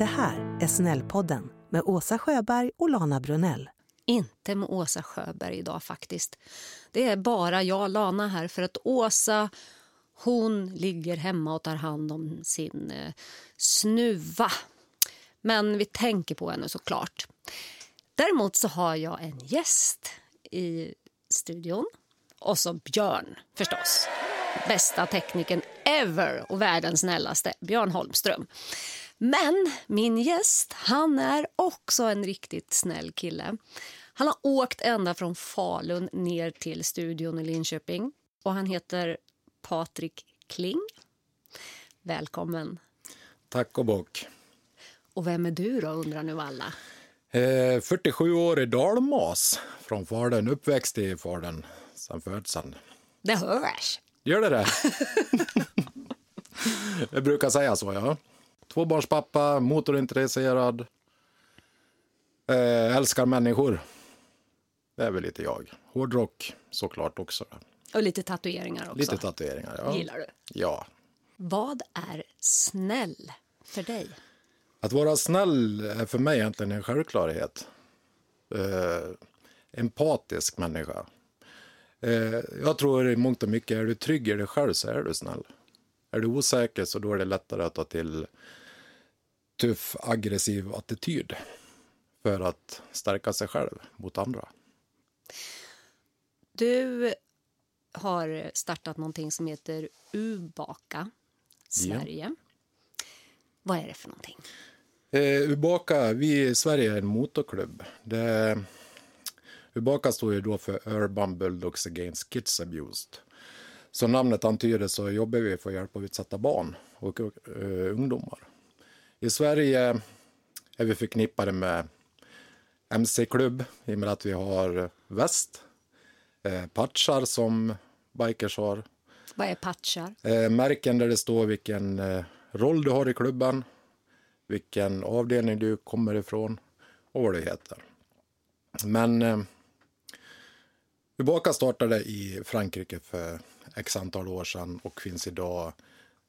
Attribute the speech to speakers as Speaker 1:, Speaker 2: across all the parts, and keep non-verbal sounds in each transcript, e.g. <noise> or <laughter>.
Speaker 1: Det här är Snällpodden med Åsa Sjöberg och Lana Brunell.
Speaker 2: Inte med Åsa Sjöberg idag faktiskt. Det är bara jag, Lana, här för att Åsa hon ligger hemma och tar hand om sin eh, snuva. Men vi tänker på henne såklart. Däremot så har jag en gäst i studion. Och så Björn, förstås. Bästa tekniken ever och världens snällaste, Björn Holmström. Men min gäst, han är också en riktigt snäll kille. Han har åkt ända från Falun ner till studion i Linköping. Och han heter Patrik Kling. Välkommen.
Speaker 3: Tack och bock.
Speaker 2: Och vem är du då, undrar nu alla.
Speaker 3: Eh, 47 år i dalmas från Falun, uppväxt i Falun sen födseln.
Speaker 2: Det hörs.
Speaker 3: Gör det det? <laughs> Jag brukar säga så, ja. Tvåbarnspappa, motorintresserad. Eh, älskar människor. Det är väl lite jag. Hårdrock såklart också.
Speaker 2: Och lite tatueringar också.
Speaker 3: Lite tatueringar, ja.
Speaker 2: Gillar du?
Speaker 3: Ja.
Speaker 2: Vad är snäll för dig?
Speaker 3: Att vara snäll är för mig egentligen en självklarhet. Eh, empatisk människa. Eh, jag tror i mångt och mycket, är du trygg i dig själv så är du snäll. Är du osäker så då är det lättare att ta till tuff, aggressiv attityd för att stärka sig själv mot andra.
Speaker 2: Du har startat någonting som heter Ubaka Sverige. Ja. Vad är det för någonting?
Speaker 3: Eh, Ubaka, vi i Sverige är en motorklubb. Det, Ubaka står ju då för Urban Bulldogs Against Kids Abused. Som namnet antyder så jobbar vi för att hjälpa utsatta barn och uh, ungdomar. I Sverige är vi förknippade med mc-klubb i och med att vi har väst, eh, patchar som bikers har.
Speaker 2: Vad är patchar?
Speaker 3: Eh, märken där det står vilken eh, roll du har i klubben, vilken avdelning du kommer ifrån och vad du heter. Men eh, Ubaka startade i Frankrike för x antal år sedan och finns idag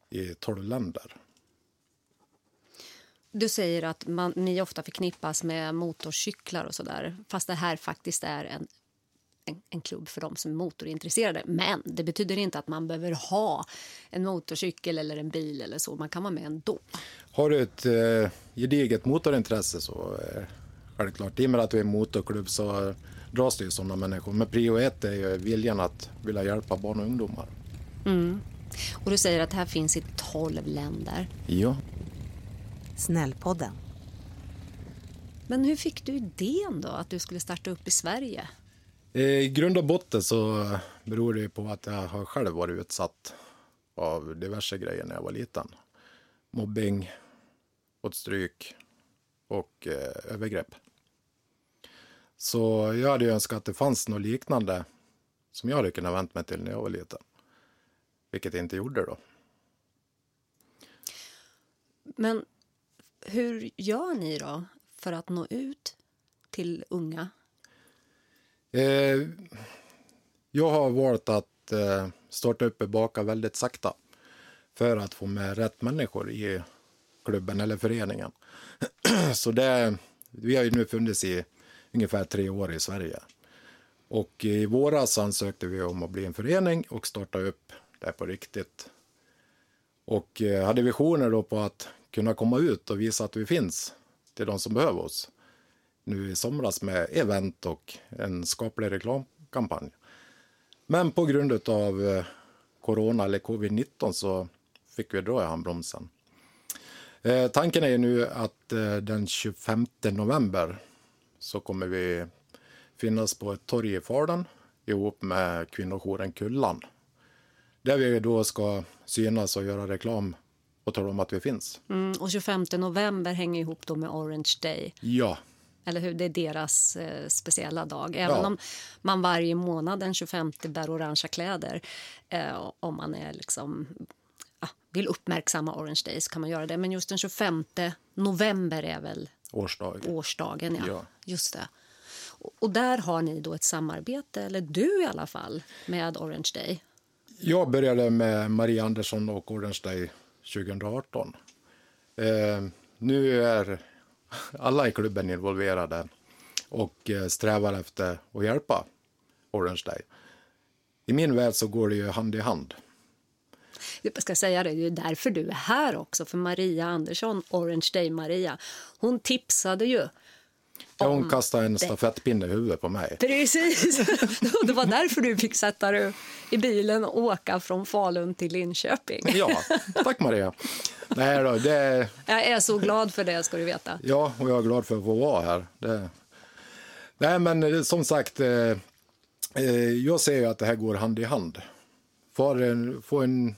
Speaker 3: i 12 länder.
Speaker 2: Du säger att man, ni ofta förknippas med motorcyklar och sådär fast det här faktiskt är en, en, en, klubb för dem som är motorintresserade. Men det betyder inte att man behöver ha en motorcykel eller en bil eller så. Man kan vara med ändå.
Speaker 3: Har du ett eh, gediget motorintresse så eh, självklart. I och med att vi är en motorklubb så dras det ju sådana människor. Men prio ett är ju viljan att vilja hjälpa barn och ungdomar.
Speaker 2: Mm. Och du säger att det här finns i tolv länder.
Speaker 3: Ja.
Speaker 1: Snällpodden.
Speaker 2: Men hur fick du idén då att du skulle starta upp i Sverige?
Speaker 3: I grund och botten så beror det på att jag har själv varit utsatt av diverse grejer när jag var liten. Mobbing, fått stryk och eh, övergrepp. Så jag hade önskat att det fanns något liknande som jag hade kunnat vänta mig till när jag var liten. Vilket jag inte gjorde då.
Speaker 2: Men hur gör ni då för att nå ut till unga?
Speaker 3: Eh, jag har valt att eh, starta upp Baka väldigt sakta för att få med rätt människor i klubben eller föreningen. <clears throat> Så det, vi har ju nu funnits i ungefär tre år i Sverige. Och i våras ansökte vi om att bli en förening och starta upp det på riktigt. Och eh, hade visioner då på att kunna komma ut och visa att vi finns till de som behöver oss. Nu i somras med event och en skaplig reklamkampanj. Men på grund av eh, corona eller covid-19 så fick vi dra i handbromsen. Eh, tanken är ju nu att eh, den 25 november så kommer vi finnas på ett torg i Falun ihop med kvinnojouren Kullan. Där vi då ska synas och göra reklam och tala om att vi finns.
Speaker 2: Mm, och 25 november hänger ihop då med Orange Day.
Speaker 3: Ja.
Speaker 2: Eller hur? Det är deras eh, speciella dag. Även ja. om man varje månad den 25 bär orangea kläder eh, om man är liksom ja, vill uppmärksamma Orange Day så kan man göra det. Men just den 25 november är väl
Speaker 3: Årsdag.
Speaker 2: årsdagen. Ja.
Speaker 3: Ja.
Speaker 2: Just det. Och, och där har ni då ett samarbete, eller du i alla fall, med Orange Day.
Speaker 3: Jag började med Maria Andersson och Orange Day 2018. Eh, nu är alla i klubben involverade och eh, strävar efter att hjälpa Orange Day. I min värld så går det ju hand i hand.
Speaker 2: Jag ska säga det, det är därför du är här också. För Maria Andersson, Orange Day-Maria, hon tipsade ju
Speaker 3: Ja, hon kastade en stafettpinne i huvudet på mig.
Speaker 2: Precis! <laughs> <laughs> Det var därför du fick sätta dig i bilen och åka från Falun till Linköping.
Speaker 3: Ja, tack Maria. Nej då, det...
Speaker 2: Jag är så glad för det, ska du veta.
Speaker 3: Ja, och jag är glad för att få vara här. Det... Nej, men eh, som sagt, eh, eh, jag ser ju att det här går hand i hand. Får en, får en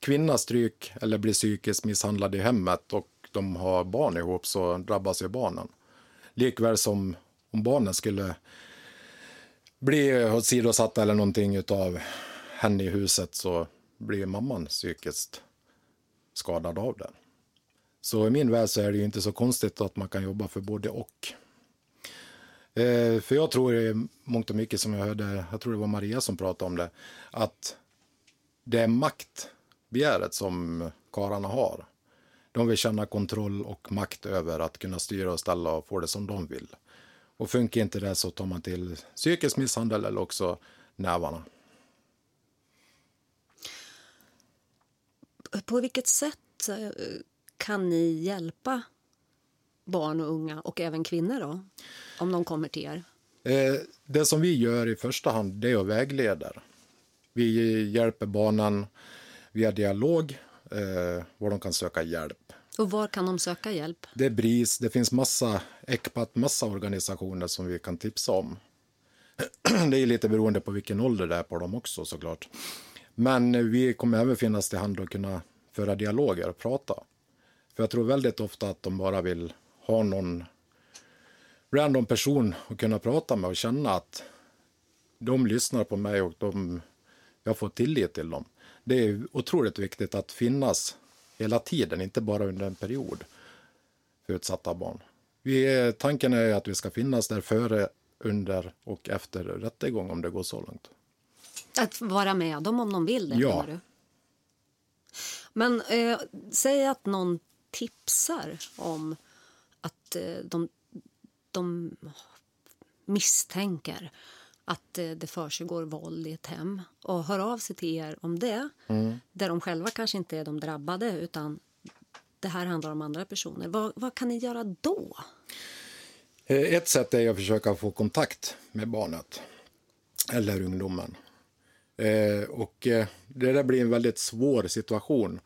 Speaker 3: kvinna stryk eller blir psykiskt misshandlad i hemmet och de har barn ihop så drabbas ju barnen. Likväl som om barnen skulle bli åsidosatta eller någonting av henne i huset så blir mamman psykiskt skadad av det. Så i min värld så är det ju inte så konstigt att man kan jobba för både och. Eh, för jag tror i mångt och mycket som jag hörde, jag tror det var Maria som pratade om det, att det är maktbegäret som kararna har. De vill känna kontroll och makt över att kunna styra och ställa och få det som de vill. Och funkar inte det så tar man till psykisk misshandel eller också nävarna.
Speaker 2: På vilket sätt eh, kan ni hjälpa barn och unga och även kvinnor då? Om de kommer till er?
Speaker 3: Eh, det som vi gör i första hand det är att vägleda. Vi hjälper barnen via dialog eh, var de kan söka hjälp.
Speaker 2: Och var kan de söka hjälp?
Speaker 3: Det är BRIS, det finns massa ECPAT, massa organisationer som vi kan tipsa om. <clears throat> Det är lite beroende på vilken ålder det är på dem också såklart. Men vi kommer även finnas till hand att kunna föra dialoger och prata. För jag tror väldigt ofta att de bara vill ha någon random person att kunna prata med och känna att de lyssnar på mig och de, jag får tillit till dem. Det är otroligt viktigt att finnas hela tiden, inte bara under en period för utsatta barn. Vi, tanken är att vi ska finnas där före, under och efter rättegång om det går så långt.
Speaker 2: Att vara med dem om de vill det,
Speaker 3: ja.
Speaker 2: du? Men eh, säg att någon tipsar om att eh, de, de misstänker att eh, det försiggår våld i ett hem och hör av sig till er om det. Mm. Där de själva kanske inte är de drabbade utan det här handlar om andra personer. Vad, vad kan ni göra då?
Speaker 3: Eh, ett sätt är att försöka få kontakt med barnet eller ungdomen. Eh, och eh, det där blir en väldigt svår situation.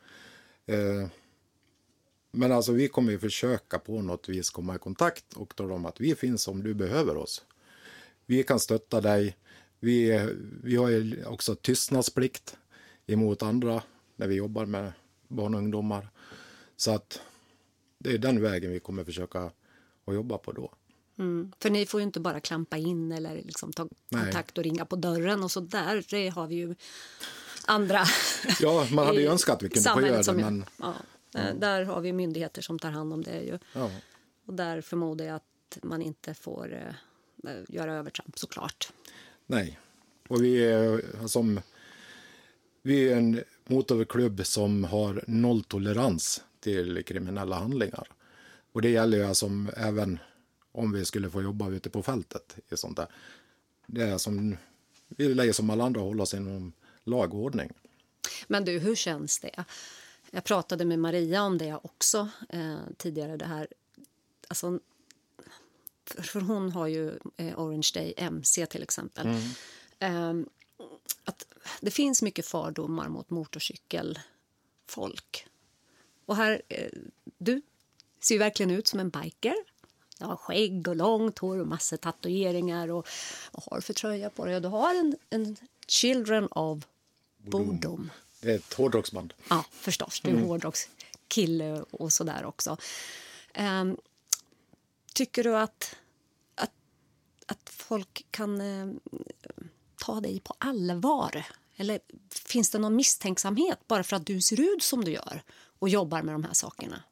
Speaker 3: Eh, men alltså vi kommer ju försöka på något vis komma i kontakt och tala om att vi finns om du behöver oss vi kan stötta dig. Vi, vi har ju också tystnadsplikt emot andra när vi jobbar med barn och ungdomar. Så att det är den vägen vi kommer försöka att jobba på då.
Speaker 2: Mm. För ni får ju inte bara klampa in eller liksom ta kontakt Nej. och ringa på dörren och så där. Det har vi ju andra. <laughs>
Speaker 3: Ja, man hade ju önskat att vi kunde få göra det. Men...
Speaker 2: Ja, ja. Där har vi myndigheter som tar hand om det. Ju. Ja. Och där förmodar jag att man inte får eh, Eh, göra övertramp såklart.
Speaker 3: Nej, och vi är som vi är en motorklubb som har nolltolerans till kriminella handlingar. Och det gäller ju alltså även om vi skulle få jobba ute på fältet i sånt där. Det är som, vi lägger som alla andra hålla oss inom lag och ordning.
Speaker 2: Men du, hur känns det? Jag pratade med Maria om det också eh, tidigare. Det här, alltså, för hon har ju eh, Orange Day MC till exempel. Mm. Eh, att det finns mycket fördomar mot motorcykelfolk. Och här, eh, du ser ju verkligen ut som en biker. Du har skägg och långt hår och massor tatueringar. Och vad har du för tröja på dig? Du har en, en Children of Bodom.
Speaker 3: Det är ett hårdrocksband.
Speaker 2: Ja, förstås. Du är mm. hårdrockskille och sådär också. Um, Tycker du att, att, att folk kan eh, ta dig på allvar? Eller finns det någon misstänksamhet bara för att du ser ut som du gör och jobbar med de här sakerna?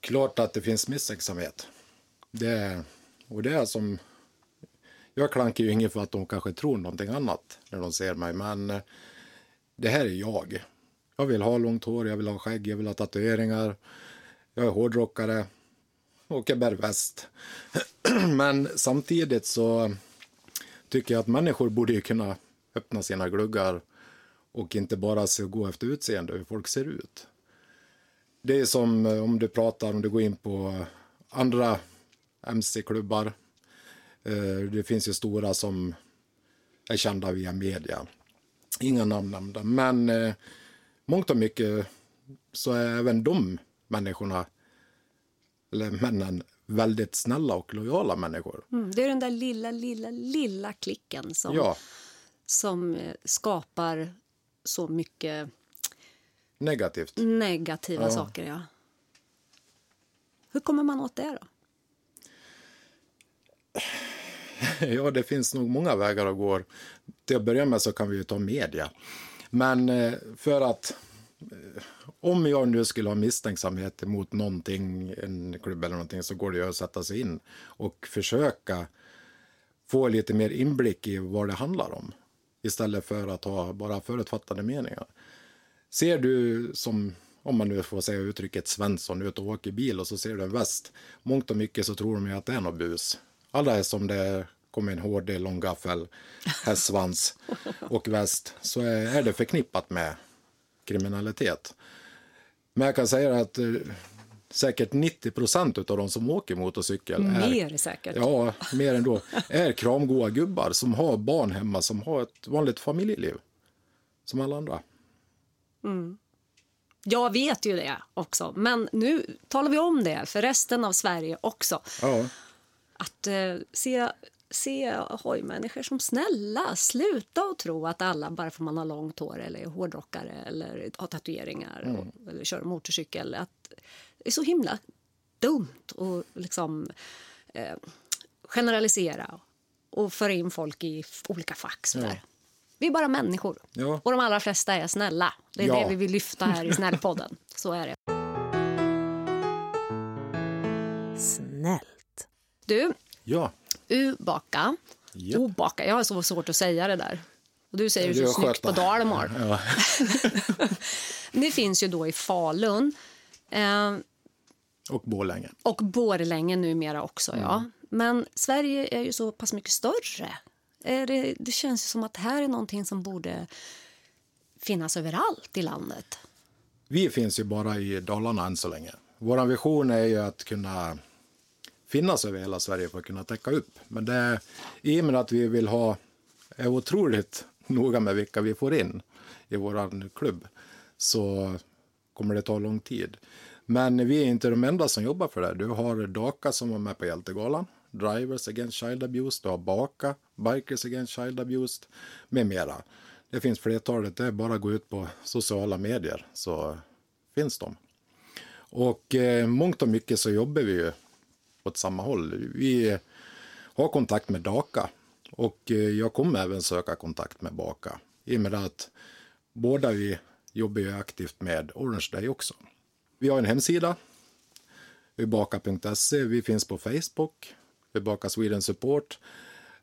Speaker 3: Klart att det finns misstänksamhet. Det, och det är som... Jag klankar ju ingen för att de kanske tror någonting annat när de ser mig, men eh, det här är jag. Jag vill ha långt hår, jag vill ha skägg, jag vill ha tatueringar. Jag är hårdrockare och jag bär väst. Men samtidigt så tycker jag att människor borde ju kunna öppna sina gluggar och inte bara se, gå efter utseende, hur folk ser ut. Det är som eh, om du pratar, om du går in på andra mc-klubbar. Eh, det finns ju stora som är kända via media. Inga namn nämnda, men eh, mångt och mycket så är även de människorna, eller männen, väldigt snälla och lojala människor.
Speaker 2: Mm, det är den där lilla, lilla, lilla klicken som,
Speaker 3: Ja,
Speaker 2: som eh, skapar så mycket
Speaker 3: negativt.
Speaker 2: negativa
Speaker 3: Ja.
Speaker 2: saker. Ja. Hur kommer man åt det då? <laughs>
Speaker 3: Ja, det finns nog många vägar att gå. Till att börja med så kan vi ju ta media. Men eh, för att Eh, om jag nu skulle ha misstänksamhet mot någonting, en klubb eller någonting, så går det ju att sätta sig in och försöka få lite mer inblick i vad det handlar om. Istället för att ha bara förutfattade meningar. Ser du som, om man nu får säga uttrycket Svensson, ut och åker bil och så ser du en väst. Mångt och mycket så tror de ju att det är något bus. Alla är som det kommer en HD, lång gaffel, hästsvans och väst. Så är det förknippat med kriminalitet. Men jag kan säga att eh, säkert 90 procent av de som åker motorcykel är
Speaker 2: Mer säkert.
Speaker 3: Ja, <laughs> mer ändå. Är kramgoa gubbar som har barn hemma, som har ett vanligt familjeliv. Som alla andra.
Speaker 2: Jag vet ju det också, men nu talar vi om det för resten av Sverige också.
Speaker 3: Ja,
Speaker 2: Att eh, se, se hojmänniskor som snälla. Sluta att tro att alla, bara för man har långt hår eller är hårdrockare eller har tatueringar och, eller kör motorcykel, att det är så himla dumt att liksom, eh, generalisera och föra in folk i olika fack. Sådär. Vi är bara människor.
Speaker 3: Ja.
Speaker 2: Och de allra flesta är snälla. Det är
Speaker 3: Ja.
Speaker 2: det vi vill lyfta här i Snällpodden. <laughs> Så är det.
Speaker 1: Snällt.
Speaker 2: Du,
Speaker 3: ja.
Speaker 2: Ubaka.
Speaker 3: Japp.
Speaker 2: Obaka. Jag har så svårt att säga det där. Och du säger det så snyggt på dalmål.
Speaker 3: ja. <laughs>
Speaker 2: Det finns ju då i Falun. Eh,
Speaker 3: Och Borlänge.
Speaker 2: och Borlänge numera också.
Speaker 3: Mm.
Speaker 2: Ja. Men Sverige är ju så pass mycket större. Det, det känns ju som att det här är någonting som borde finnas överallt i landet.
Speaker 3: Vi finns ju bara i Dalarna än så länge. Vår vision är ju att kunna finnas över hela Sverige för att kunna täcka upp. Men det är, i och med att vi vill ha, är otroligt noga med vilka vi får in i vår klubb, så kommer det ta lång tid. Men vi är inte de enda som jobbar för det. Du har Daka som var med på Hjältegalan, Drivers Against Child Abuse, du har Baka, Bikers Against Child Abuse med mera. Det finns flertalet, det är bara att gå ut på sociala medier så finns de. Och eh, mångt och mycket så jobbar vi ju åt samma håll. Vi har kontakt med Daka, och eh, jag kommer även söka kontakt med Baka. i och med att båda vi jobbar ju aktivt med Orange Day också. Vi har en hemsida, ubaka.se. Vi finns på Facebook, Ubaka Sweden Support.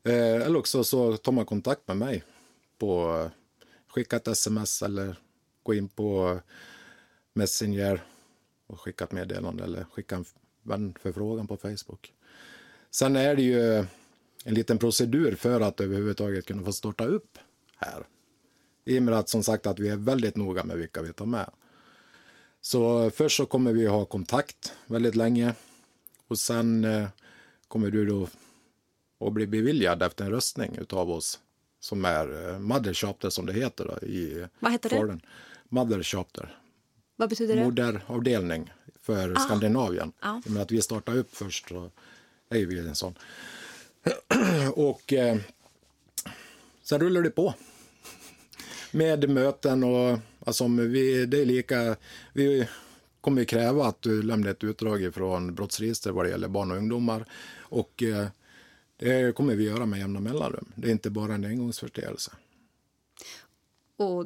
Speaker 3: Eh, eller också så tar man kontakt med mig på skicka ett sms eller gå in på Messenger och skicka ett meddelande eller skicka en vänförfrågan på Facebook. Sen är det ju en liten procedur för att överhuvudtaget kunna få starta upp här. I och med att som sagt att vi är väldigt noga med vilka vi tar med. Så först så kommer vi ha kontakt väldigt länge och sen eh, kommer du då att bli beviljad efter en röstning utav oss som är eh, Mother Chapter som det heter då, i
Speaker 2: Vad heter det?
Speaker 3: Falun. Mother Chapter,
Speaker 2: Vad betyder det?
Speaker 3: moderavdelning för Skandinavien.
Speaker 2: Ja.
Speaker 3: I och med att vi startade upp först så är vi en sån. <clears throat> och eh, sen rullar det på. Med möten och alltså, vi, det är lika, vi kommer kräva att du lämnar ett utdrag från brottsregister vad det gäller barn och ungdomar. Och eh, det kommer vi göra med jämna mellanrum. Det är inte bara en engångsförteelse.
Speaker 2: Och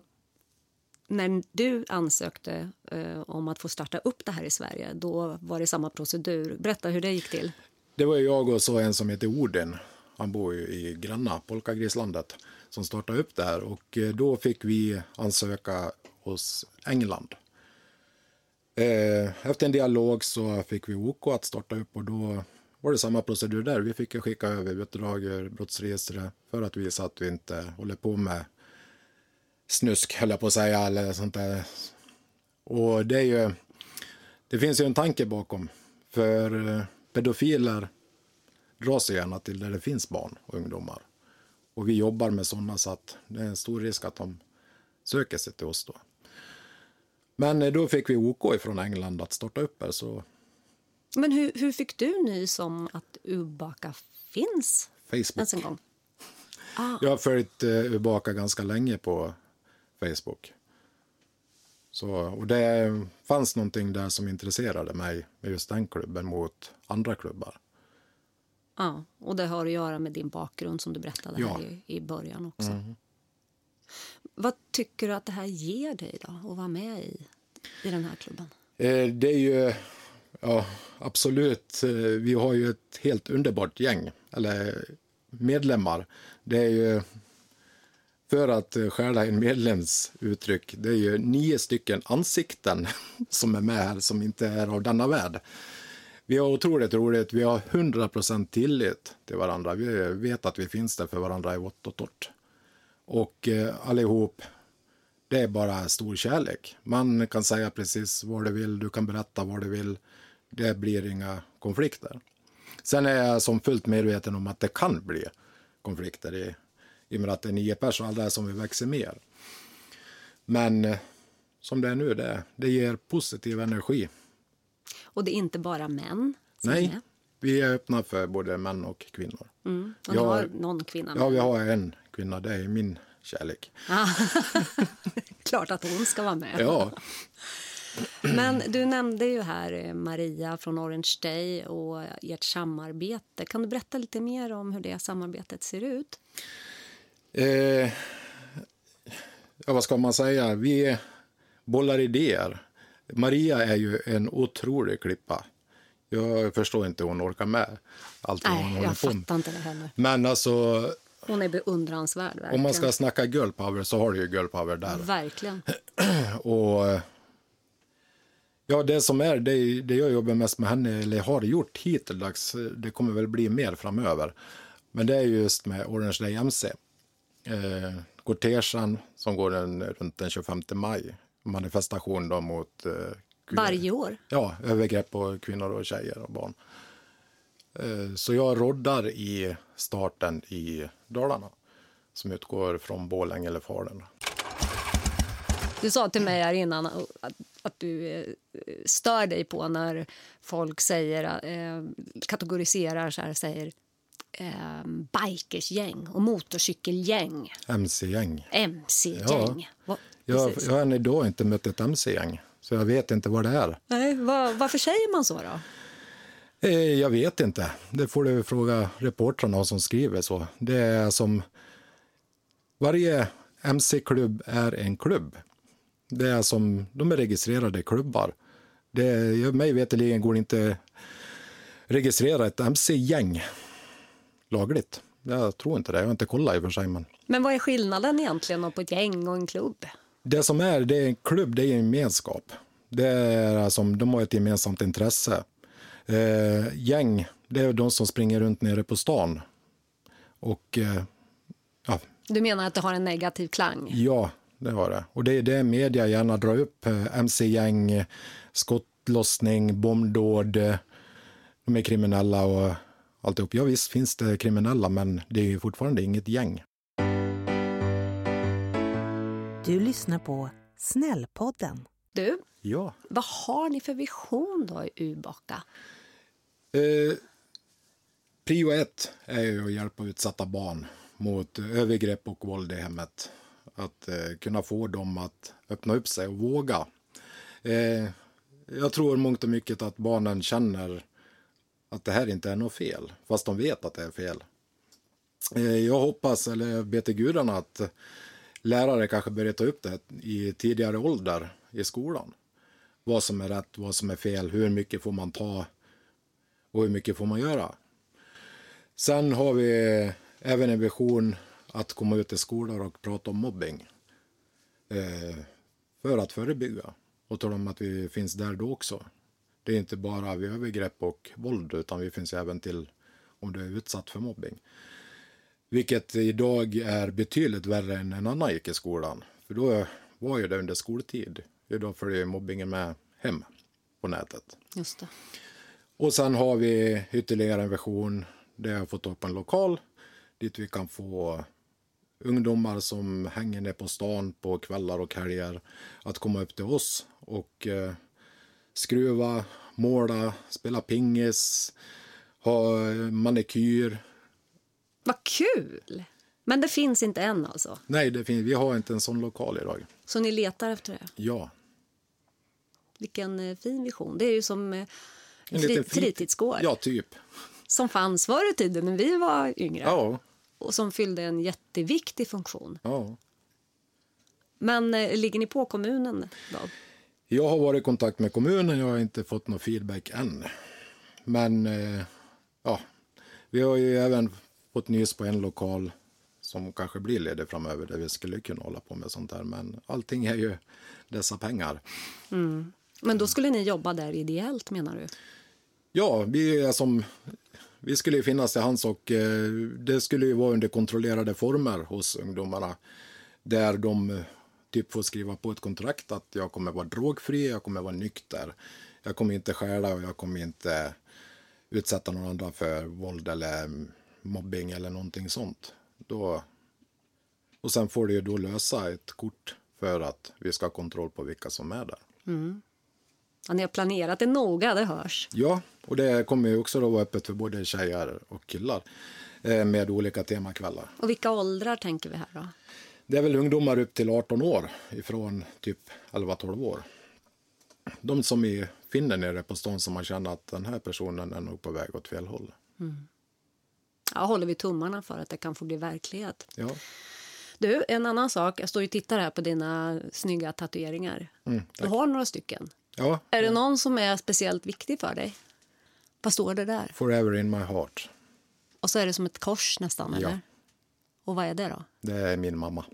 Speaker 2: när du ansökte eh, om att få starta upp det här i Sverige, då var det samma procedur. Berätta hur det gick till.
Speaker 3: Det var jag och så en som heter Odin. Han bor ju i Gränna, Polkagrislandet, som startade upp det här. Och eh, då fick vi ansöka hos England. Eh, efter en dialog så fick vi OK att starta upp och då var det samma procedur där. Vi fick skicka över utdrag ur brottsregistret för att visa att vi inte håller på med snusk, höll jag på att säga, eller sånt där. Och det är ju, det finns ju en tanke bakom. För eh, pedofiler dras gärna till där det finns barn och ungdomar. Och vi jobbar med sådana så att det är en stor risk att de söker sig till oss då. Men eh, då fick vi OK från England att starta upp här. Så
Speaker 2: Men hur, hur fick du nys om att Ubaka finns ens en
Speaker 3: Facebook.
Speaker 2: gång? Ah,
Speaker 3: Jag har följt eh, Ubaka ganska länge på Facebook. Så, och det fanns någonting där som intresserade mig med just den klubben mot andra klubbar.
Speaker 2: ja, och det har att göra med din bakgrund som du berättade
Speaker 3: Ja. Mm.
Speaker 2: här i, i början också. Vad tycker du att det här ger dig då, att vara med i, i den här klubben?
Speaker 3: Eh, det är ju, ja absolut, eh, vi har ju ett helt underbart gäng, eller medlemmar. Det är ju, för att eh, stjäla en medlems uttryck, det är ju nio stycken ansikten <laughs> som är med här som inte är av denna värld. Vi har otroligt roligt, vi har 100% tillit till varandra. Vi vet att vi finns där för varandra i vått och torrt. Och eh, allihop, det är bara stor kärlek. Man kan säga precis vad du vill, du kan berätta vad du vill. Det blir inga konflikter. Sen är jag som fullt medveten om att det kan bli konflikter i, i och med att det är nio personer där som vi växer mer. Men eh, som det är nu, det, det ger positiv energi.
Speaker 2: Och det är inte bara män är
Speaker 3: Nej,
Speaker 2: med.
Speaker 3: vi är öppna för både män och kvinnor.
Speaker 2: Mm. Och du
Speaker 3: har-
Speaker 2: har någon kvinna.
Speaker 3: Ja, vi har en kvinna, det är min kärlek.
Speaker 2: Ah. <laughs> Klart att hon ska vara med.
Speaker 3: Ja,
Speaker 2: Men du nämnde ju här eh, Maria från Orange Day och ert samarbete. Kan du berätta lite mer om hur det samarbetet ser ut?
Speaker 3: Eh, ja, vad ska man säga? Vi bollar idéer. Maria är ju en otrolig klippa. Jag förstår inte hur hon orkar med allt vad hon
Speaker 2: Nej,
Speaker 3: håller på med.
Speaker 2: inte det heller.
Speaker 3: Men alltså,
Speaker 2: Hon är beundransvärd. Verkligen.
Speaker 3: om man ska snacka girl power så har du ju girl power där.
Speaker 2: Verkligen. <clears throat>
Speaker 3: Och ja, det som är, det, det jag jobbar mest med henne, eller har gjort hittills, det kommer väl bli mer framöver. Men det är just med Orange Day MC. Eh, kortegen som går den, runt den 25 maj. Manifestation då mot eh, kvinnor-
Speaker 2: Varje år.
Speaker 3: Ja, övergrepp på kvinnor och tjejer och barn. Eh, Så jag roddar i starten i Dalarna som utgår från Borlänge eller Falun.
Speaker 2: Du sa till mig här innan att, att du eh, stör dig på när folk säger, eh, kategoriserar så här, säger eh, bikersgäng och motorcykelgäng,
Speaker 3: MC-gäng.
Speaker 2: mc-gäng. Va-
Speaker 3: Jag, har än idag inte mött ett MC-gäng, så jag vet inte vad det är.
Speaker 2: Nej, va, varför säger man så då?
Speaker 3: Eh, Jag vet inte. Det får du fråga reportrarna som skriver så. Det är som... Varje MC-klubb är en klubb. Det är som... De är registrerade klubbar. Det, mig veterligen går det inte registrera ett MC-gäng lagligt. Jag tror inte det. Jag har inte kollat i och för sig. Men
Speaker 2: Men vad är skillnaden egentligen på ett gäng och en klubb?
Speaker 3: det som är, det är en klubb, det är en gemenskap. Det är som, de har ett gemensamt intresse. Eh, gäng, det är de som springer runt nere på stan. Och eh, ja,
Speaker 2: Du menar att det har en negativ klang?
Speaker 3: ja, det har det. Och det är det media gärna drar upp. Eh, MC-gäng, skottlossning, bombdåd. De är kriminella och alltihop. Ja, visst finns det kriminella, men det är ju fortfarande inget gäng.
Speaker 1: Du lyssnar på Snällpodden.
Speaker 2: Du,
Speaker 3: Ja.
Speaker 2: vad har ni för vision då i Ubaka?
Speaker 3: Eh, prio ett är ju att hjälpa utsatta barn mot övergrepp och våld i hemmet. Att eh, kunna få dem att öppna upp sig och våga. Eh, jag tror mångt och mycket att barnen känner att det här inte är något fel, fast de vet att det är fel. Eh, jag hoppas, eller jag ber till gudarna, att lärare kanske börjar ta upp det i tidigare ålder i skolan. Vad som är rätt, vad som är fel, hur mycket får man ta och hur mycket får man göra. Sen har vi även en vision att komma ut i skolor och prata om mobbing. Eh, för att förebygga och tala om att vi finns där då också. Det är inte bara vid övergrepp och våld utan vi finns även till om du är utsatt för mobbing. Vilket idag är betydligt värre än en annan gick i skolan. För då var ju det under skoltid. Idag följer mobbingen med hem på nätet.
Speaker 2: Just det.
Speaker 3: Och sen har vi ytterligare en version där jag har fått upp en lokal dit vi kan få ungdomar som hänger ner på stan på kvällar och helger att komma upp till oss och eh, skruva, måla, spela pingis, ha manikyr.
Speaker 2: Vad kul! Men det finns inte än alltså?
Speaker 3: Nej, det finns, vi har inte en sån lokal idag.
Speaker 2: Så ni letar efter det?
Speaker 3: Ja.
Speaker 2: Vilken eh, fin vision. Det är ju som eh, en fri, fritidsgård
Speaker 3: Ja, typ.
Speaker 2: som fanns förr i tiden när vi var yngre
Speaker 3: Ja,
Speaker 2: och som fyllde en jätteviktig funktion.
Speaker 3: ja.
Speaker 2: Men eh, ligger ni på kommunen då?
Speaker 3: Jag har varit i kontakt med kommunen, jag har inte fått någon feedback än. Men eh, ja, vi har ju även fått nys på en lokal som kanske blir ledig framöver där vi skulle kunna hålla på med sånt här. Men allting är ju dessa pengar.
Speaker 2: Men då skulle ni jobba där ideellt menar du?
Speaker 3: Ja, vi är som... Vi skulle ju finnas till hands och eh, det skulle ju vara under kontrollerade former hos ungdomarna. Där de typ får skriva på ett kontrakt att jag kommer vara drogfri, jag kommer vara nykter. Jag kommer inte stjäla och jag kommer inte utsätta någon andra för våld eller mm, mobbing eller någonting sånt. Då, och sen får du ju då lösa ett kort för att vi ska ha kontroll på vilka som är där.
Speaker 2: Ja, ni har planerat det noga, det hörs.
Speaker 3: Ja, och det kommer ju också då vara öppet för både tjejer och killar eh, med olika temakvällar.
Speaker 2: Och vilka åldrar tänker vi här då?
Speaker 3: Det är väl ungdomar upp till 18 år ifrån typ 11-12 år. De som vi finner nere på stan som man känner att den här personen är nog på väg åt fel håll.
Speaker 2: Ja, håller vi tummarna för att det kan få bli verklighet.
Speaker 3: Ja,
Speaker 2: Du, en annan sak. Jag står och tittar här på dina snygga tatueringar.
Speaker 3: Mm,
Speaker 2: du har några stycken.
Speaker 3: ja
Speaker 2: Är det någon som är speciellt viktig för dig? Vad står det där?
Speaker 3: forever in my heart.
Speaker 2: Och så är det som ett kors nästan,
Speaker 3: Ja.
Speaker 2: eller? Och vad är det då?
Speaker 3: Det är min mamma.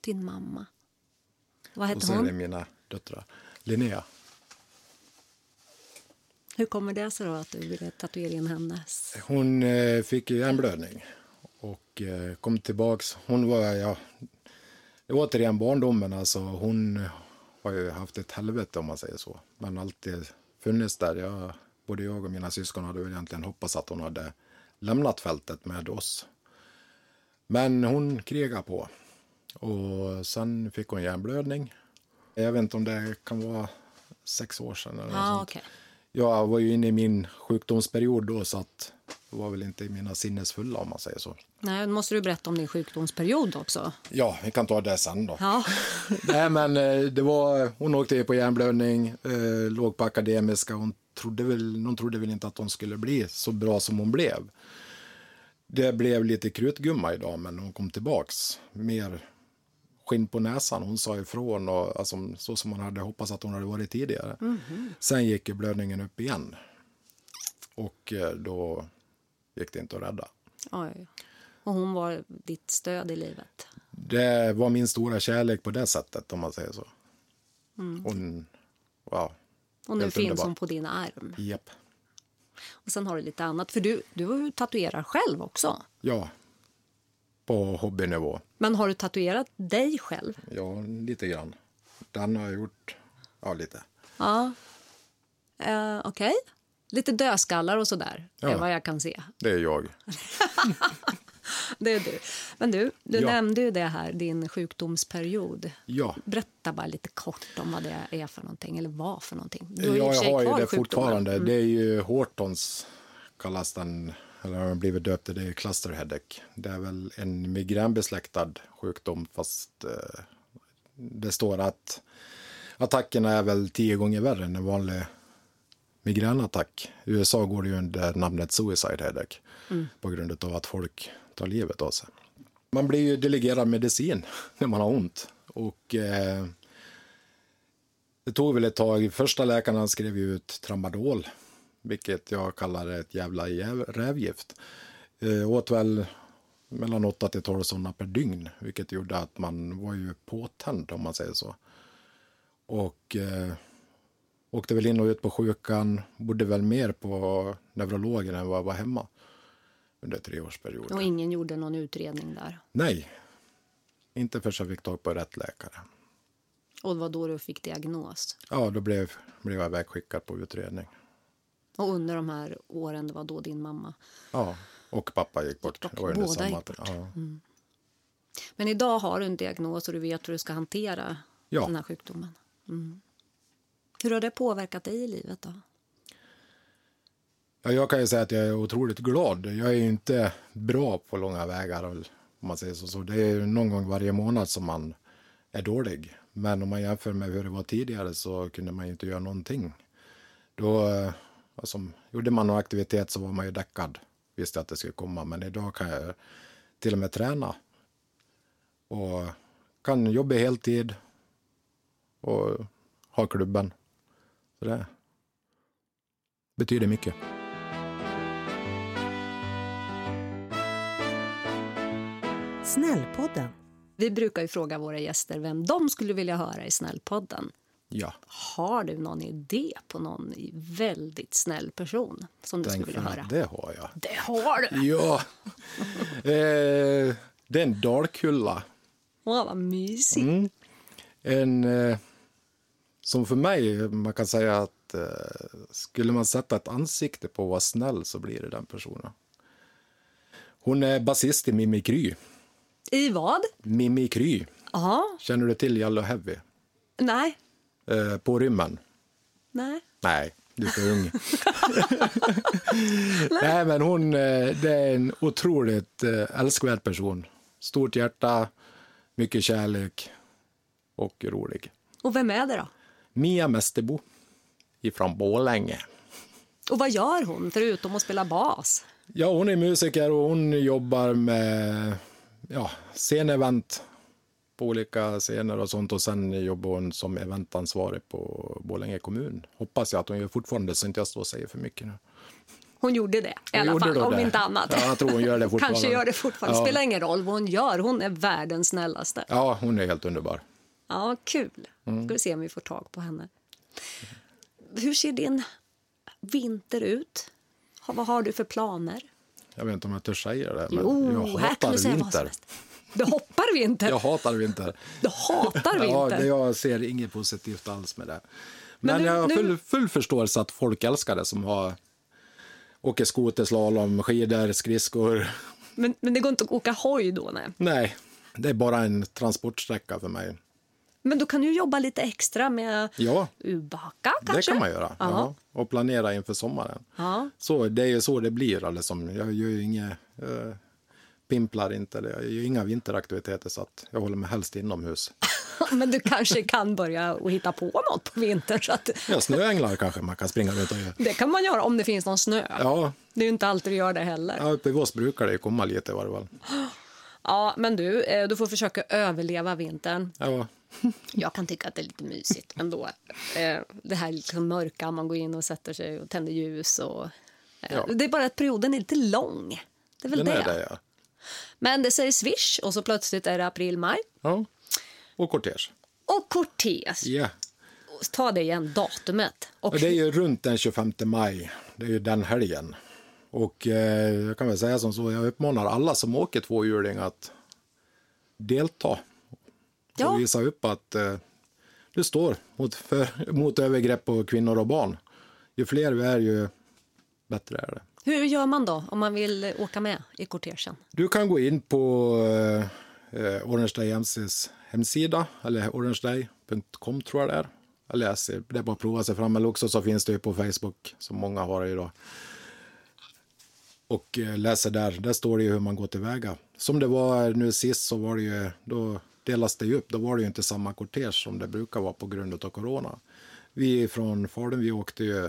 Speaker 2: Din mamma. Vad
Speaker 3: Och
Speaker 2: heter
Speaker 3: så är det
Speaker 2: hon?
Speaker 3: mina döttrar. Linnea.
Speaker 2: Hur kommer det sig då att du ville tatuera in hennes?
Speaker 3: Hon eh, fick hjärnblödning och eh, kom tillbaks. Hon var, ja, det var återigen barndomen alltså. Hon har ju haft ett helvete om man säger så. Men alltid funnits där. Jag, både jag och mina syskon hade väl egentligen hoppats att hon hade lämnat fältet med oss. Men hon krigade på. Och sen fick hon hjärnblödning. Jag vet inte om det kan vara sex år sedan. Eller sånt.
Speaker 2: okej.
Speaker 3: Jag var ju inne i min sjukdomsperiod då så att det var väl inte i mina sinnesfulla om man säger så.
Speaker 2: Nej, då måste du berätta om din sjukdomsperiod också.
Speaker 3: Ja, vi kan ta det sen då.
Speaker 2: Ja, <laughs>
Speaker 3: Nej men eh, det var, hon åkte på hjärnblödning, eh, låg på akademiska. Hon trodde, väl, hon trodde väl inte att hon skulle bli så bra som hon blev. Det blev lite krutgumma idag men hon kom tillbaks. Mer skinn på näsan. Hon sa ifrån och, alltså, så som man hade hoppats att hon hade varit tidigare. Sen gick ju blödningen upp igen. Och eh, då gick det inte att rädda.
Speaker 2: oj. Och hon var ditt stöd i livet.
Speaker 3: Det var min stora kärlek på det sättet om man säger så. Hon, wow,
Speaker 2: Och nu finns
Speaker 3: underbart.
Speaker 2: hon på din arm.
Speaker 3: japp.
Speaker 2: Och sen har du lite annat. För du, du tatuerar själv också.
Speaker 3: Ja, på hobbynivå.
Speaker 2: Men har du tatuerat dig själv?
Speaker 3: Ja, lite grann. Den har jag gjort, ja lite.
Speaker 2: Ja. Uh, Okej. Lite dödskallar och sådär, är
Speaker 3: Ja.
Speaker 2: vad jag kan se.
Speaker 3: Det är jag. <laughs> <laughs>
Speaker 2: Det är du. Men du, du
Speaker 3: Ja.
Speaker 2: nämnde ju det här, din sjukdomsperiod.
Speaker 3: Ja,
Speaker 2: Berätta bara lite kort om vad det är för någonting, eller vad för någonting. Du har
Speaker 3: ja jag har ju det
Speaker 2: sjukdomen.
Speaker 3: fortfarande. Det är ju Hortons, kallas den, eller har den blivit döpt till, det är cluster headache. Det är väl en migränbesläktad sjukdom fast eh, det står att attackerna är väl tio gånger värre än en vanlig migränattack. I USA går det ju under namnet suicide headache på grund av att folk tar livet av sig. Man blir ju delegerad medicin <laughs> när man har ont. Och eh, det tog väl ett tag. Första läkaren skrev ju ut tramadol, vilket jag kallar ett jävla jäv- rävgift. Eh, åt väl mellan 8 till 12 sådana per dygn, vilket gjorde att man var ju påtänd om man säger så. Och eh, åkte väl in och ut på sjukan. Bodde väl mer på neurologen än vad jag var hemma under treårsperioden.
Speaker 2: Och ingen gjorde någon utredning där?
Speaker 3: Nej, inte förrän jag fick tag på rätt läkare.
Speaker 2: Och det var då du fick diagnos?
Speaker 3: Ja, då blev, blev jag ivägskickad på utredning.
Speaker 2: Och under de här åren, det var då din mamma?
Speaker 3: Ja, och pappa gick bort.
Speaker 2: Och
Speaker 3: under
Speaker 2: båda
Speaker 3: samma,
Speaker 2: gick bort.
Speaker 3: Ja.
Speaker 2: Mm. Men idag har du en diagnos och du vet hur du ska hantera
Speaker 3: Ja.
Speaker 2: den här sjukdomen. Mm. Hur har det påverkat dig i livet då?
Speaker 3: Ja, jag kan ju säga att jag är otroligt glad. Jag är ju inte bra på långa vägar, om man säger så. så det är ju någon gång varje månad som man är dålig. Men om man jämför med hur det var tidigare så kunde man ju inte göra någonting. Då eh, alltså, gjorde man någon aktivitet så var man ju däckad. Visste att det skulle komma. Men idag kan jag till och med träna. Och kan jobba heltid. Och ha klubben. Så det betyder mycket.
Speaker 1: Snällpodden.
Speaker 2: Vi brukar ju fråga våra gäster vem de skulle vilja höra i Snällpodden.
Speaker 3: Ja.
Speaker 2: Har du någon idé på någon väldigt snäll person som du
Speaker 3: Tänk
Speaker 2: skulle vilja höra?
Speaker 3: Det har jag.
Speaker 2: Det har du!
Speaker 3: Ja. <laughs> eh, det är en dalkulla.
Speaker 2: Åh, vad mysigt.
Speaker 3: Mm. En eh, som för mig, man kan säga att eh, skulle man sätta ett ansikte på att vara snäll så blir det den personen. Hon är basist i Mimikry.
Speaker 2: I vad?
Speaker 3: Mimikry.
Speaker 2: Ja,
Speaker 3: Känner du till Yellow Heavy?
Speaker 2: nej,
Speaker 3: Eh, på rymmen?
Speaker 2: nej.
Speaker 3: Nej, du är för ung. <laughs> <laughs> Nej, men hon eh, det är en otroligt eh, älskvärd person. Stort hjärta, mycket kärlek och rolig.
Speaker 2: Och vem är det då?
Speaker 3: Mia Mästerbo ifrån Borlänge.
Speaker 2: Och vad gör hon förutom att spela bas?
Speaker 3: Ja, hon är musiker och hon jobbar med ja, scenevent på olika scener och sånt och sen jobbar hon som eventansvarig på Borlänge kommun. Hoppas jag att hon gör fortfarande så inte jag står och säger för mycket nu.
Speaker 2: Hon gjorde det i
Speaker 3: Hon
Speaker 2: alla fall, om
Speaker 3: det.
Speaker 2: inte annat.
Speaker 3: Ja, jag tror hon gör det <laughs> fortfarande.
Speaker 2: Kanske gör det fortfarande.
Speaker 3: Ja.
Speaker 2: Spelar ingen roll vad hon gör. Hon är världens snällaste.
Speaker 3: Ja, hon är helt underbar.
Speaker 2: Ja, kul.
Speaker 3: Mm.
Speaker 2: Ska vi se om vi får tag på henne. Hur ser din vinter ut? Vad har du för planer?
Speaker 3: Jag vet inte om jag törs säga det, men
Speaker 2: Jo,
Speaker 3: jag hatar vinter.
Speaker 2: Du hoppar vinter?
Speaker 3: Jag hatar vinter.
Speaker 2: Du hatar <laughs>
Speaker 3: Ja,
Speaker 2: vinter?
Speaker 3: det, jag ser inget positivt alls med det.
Speaker 2: Men
Speaker 3: Men,
Speaker 2: nu-
Speaker 3: jag har
Speaker 2: nu-
Speaker 3: full, full förståelse att folk älskar det som har åker skoterslalom, skidor, skridskor.
Speaker 2: Men, men det går inte att åka hoj då? Nej.
Speaker 3: Nej, det är bara en transportsträcka för mig.
Speaker 2: Men då kan du jobba lite extra med
Speaker 3: Ja,
Speaker 2: ubaka
Speaker 3: det
Speaker 2: kanske?
Speaker 3: kan man göra.
Speaker 2: Ja.
Speaker 3: Ja, och planera inför sommaren.
Speaker 2: Ja.
Speaker 3: Så det är så det blir. Alltså. Jag gör ju inga, eh, pimplar inte, eller jag gör inga vinteraktiviteter så att jag håller mig helst inomhus. <laughs>
Speaker 2: Men du kanske kan börja och hitta på något på vintern. Så att
Speaker 3: Ja, snöänglar kanske man kan springa runt och göra.
Speaker 2: det kan man göra om det finns någon snö.
Speaker 3: Ja,
Speaker 2: Det är ju inte alltid du gör det heller.
Speaker 3: ja, uppe i oss brukar det komma lite i varje fall. <gasps>
Speaker 2: Ja, men du, eh, du får försöka överleva vintern.
Speaker 3: Ja, <laughs>
Speaker 2: Jag kan tycka att det är lite mysigt ändå. Eh, Det här liksom mörka, man går in och sätter sig och tänder ljus. Och, eh,
Speaker 3: Ja.
Speaker 2: Det är bara att perioden är lite lång. Det är väl
Speaker 3: den
Speaker 2: det.
Speaker 3: är det ja.
Speaker 2: Men det säger swish och så plötsligt är det april, maj.
Speaker 3: ja. Och kortege.
Speaker 2: Och Cortez.
Speaker 3: Ja.
Speaker 2: Ta det igen, datumet. Och
Speaker 3: Och det är ju runt den 25 maj. Det är ju den helgen. Och eh, jag kan väl säga som så, jag uppmanar alla som åker tvåhjuling att delta.
Speaker 2: Ja.
Speaker 3: Och visa upp att eh, du står mot, för, mot övergrepp på kvinnor och barn. Ju fler vi är, ju bättre är det.
Speaker 2: Hur gör man då om man vill åka med i kortegen?
Speaker 3: Du kan gå in på eh, Orange Day MCs hemsida, eller orangeday.com tror jag det är. Läser, det är bara att prova sig fram, eller också så finns det ju på Facebook, som många har idag. Och eh, läser där, där står det ju hur man går tillväga. Som det var nu sist så var det ju, då delas det upp, då var det ju inte samma kortege som det brukar vara på grund av corona. Vi från Falun, vi åkte ju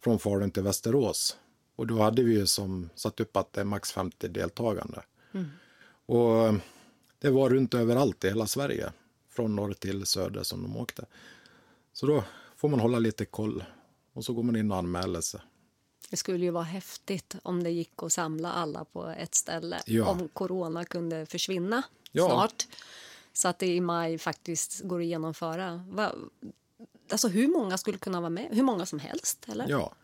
Speaker 3: från Falun till Västerås. Och då hade vi ju som satt upp att det är max 50 deltagande. Och eh, det var runt överallt i hela Sverige, från norr till söder som de åkte. Så då får man hålla lite koll och så går man in och anmäler sig.
Speaker 2: Det skulle ju vara häftigt om det gick att samla alla på ett ställe.
Speaker 3: Ja.
Speaker 2: Om corona kunde försvinna
Speaker 3: Ja.
Speaker 2: snart. så att det i maj faktiskt går att genomföra. Va, alltså hur många skulle kunna vara med? Hur många som helst? Eller?
Speaker 3: Ja.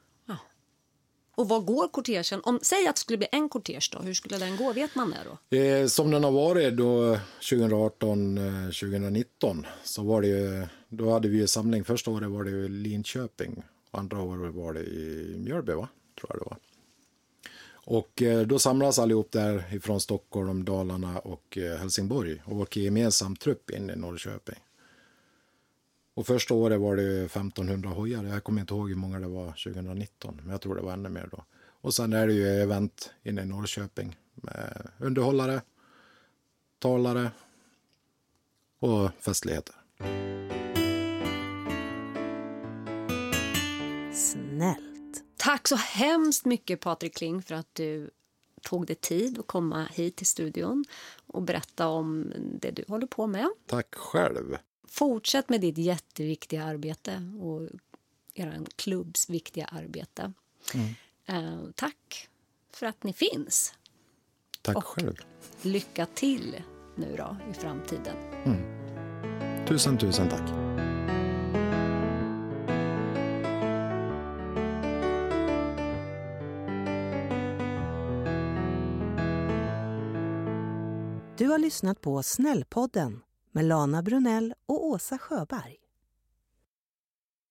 Speaker 2: Och vad går kortegen? Om, säg att det skulle bli en kortege då, hur skulle den gå? Vet man det då?
Speaker 3: Eh, som den har varit då 2018, eh, 2019 så var det ju, då hade vi ju samling. Första året var det i Linköping, andra året var det i Mjölby va? Tror jag det var. Och eh, då samlas allihop där ifrån Stockholm, Dalarna och eh, Helsingborg och åker gemensam trupp in i Norrköping. Och första året var det 1500 hojar. Jag kommer inte ihåg hur många det var 2019, men jag tror det var ännu mer då. Och sen är det ju event inne i Norrköping med underhållare, talare och festligheter.
Speaker 1: Snällt.
Speaker 2: Tack så hemskt mycket Patrik Kling för att du tog dig tid att komma hit till studion och berätta om det du håller på med.
Speaker 3: Tack själv.
Speaker 2: Fortsätt med ditt jätteviktiga arbete och er klubbs viktiga arbete.
Speaker 3: Mm.
Speaker 2: Eh, tack för att ni finns.
Speaker 3: Tack
Speaker 2: Och-
Speaker 3: själv.
Speaker 2: Lycka till nu då i framtiden.
Speaker 3: Tusen, tusen tack.
Speaker 1: Du har lyssnat på Snällpodden med Lana Brunell och Åsa Sjöberg.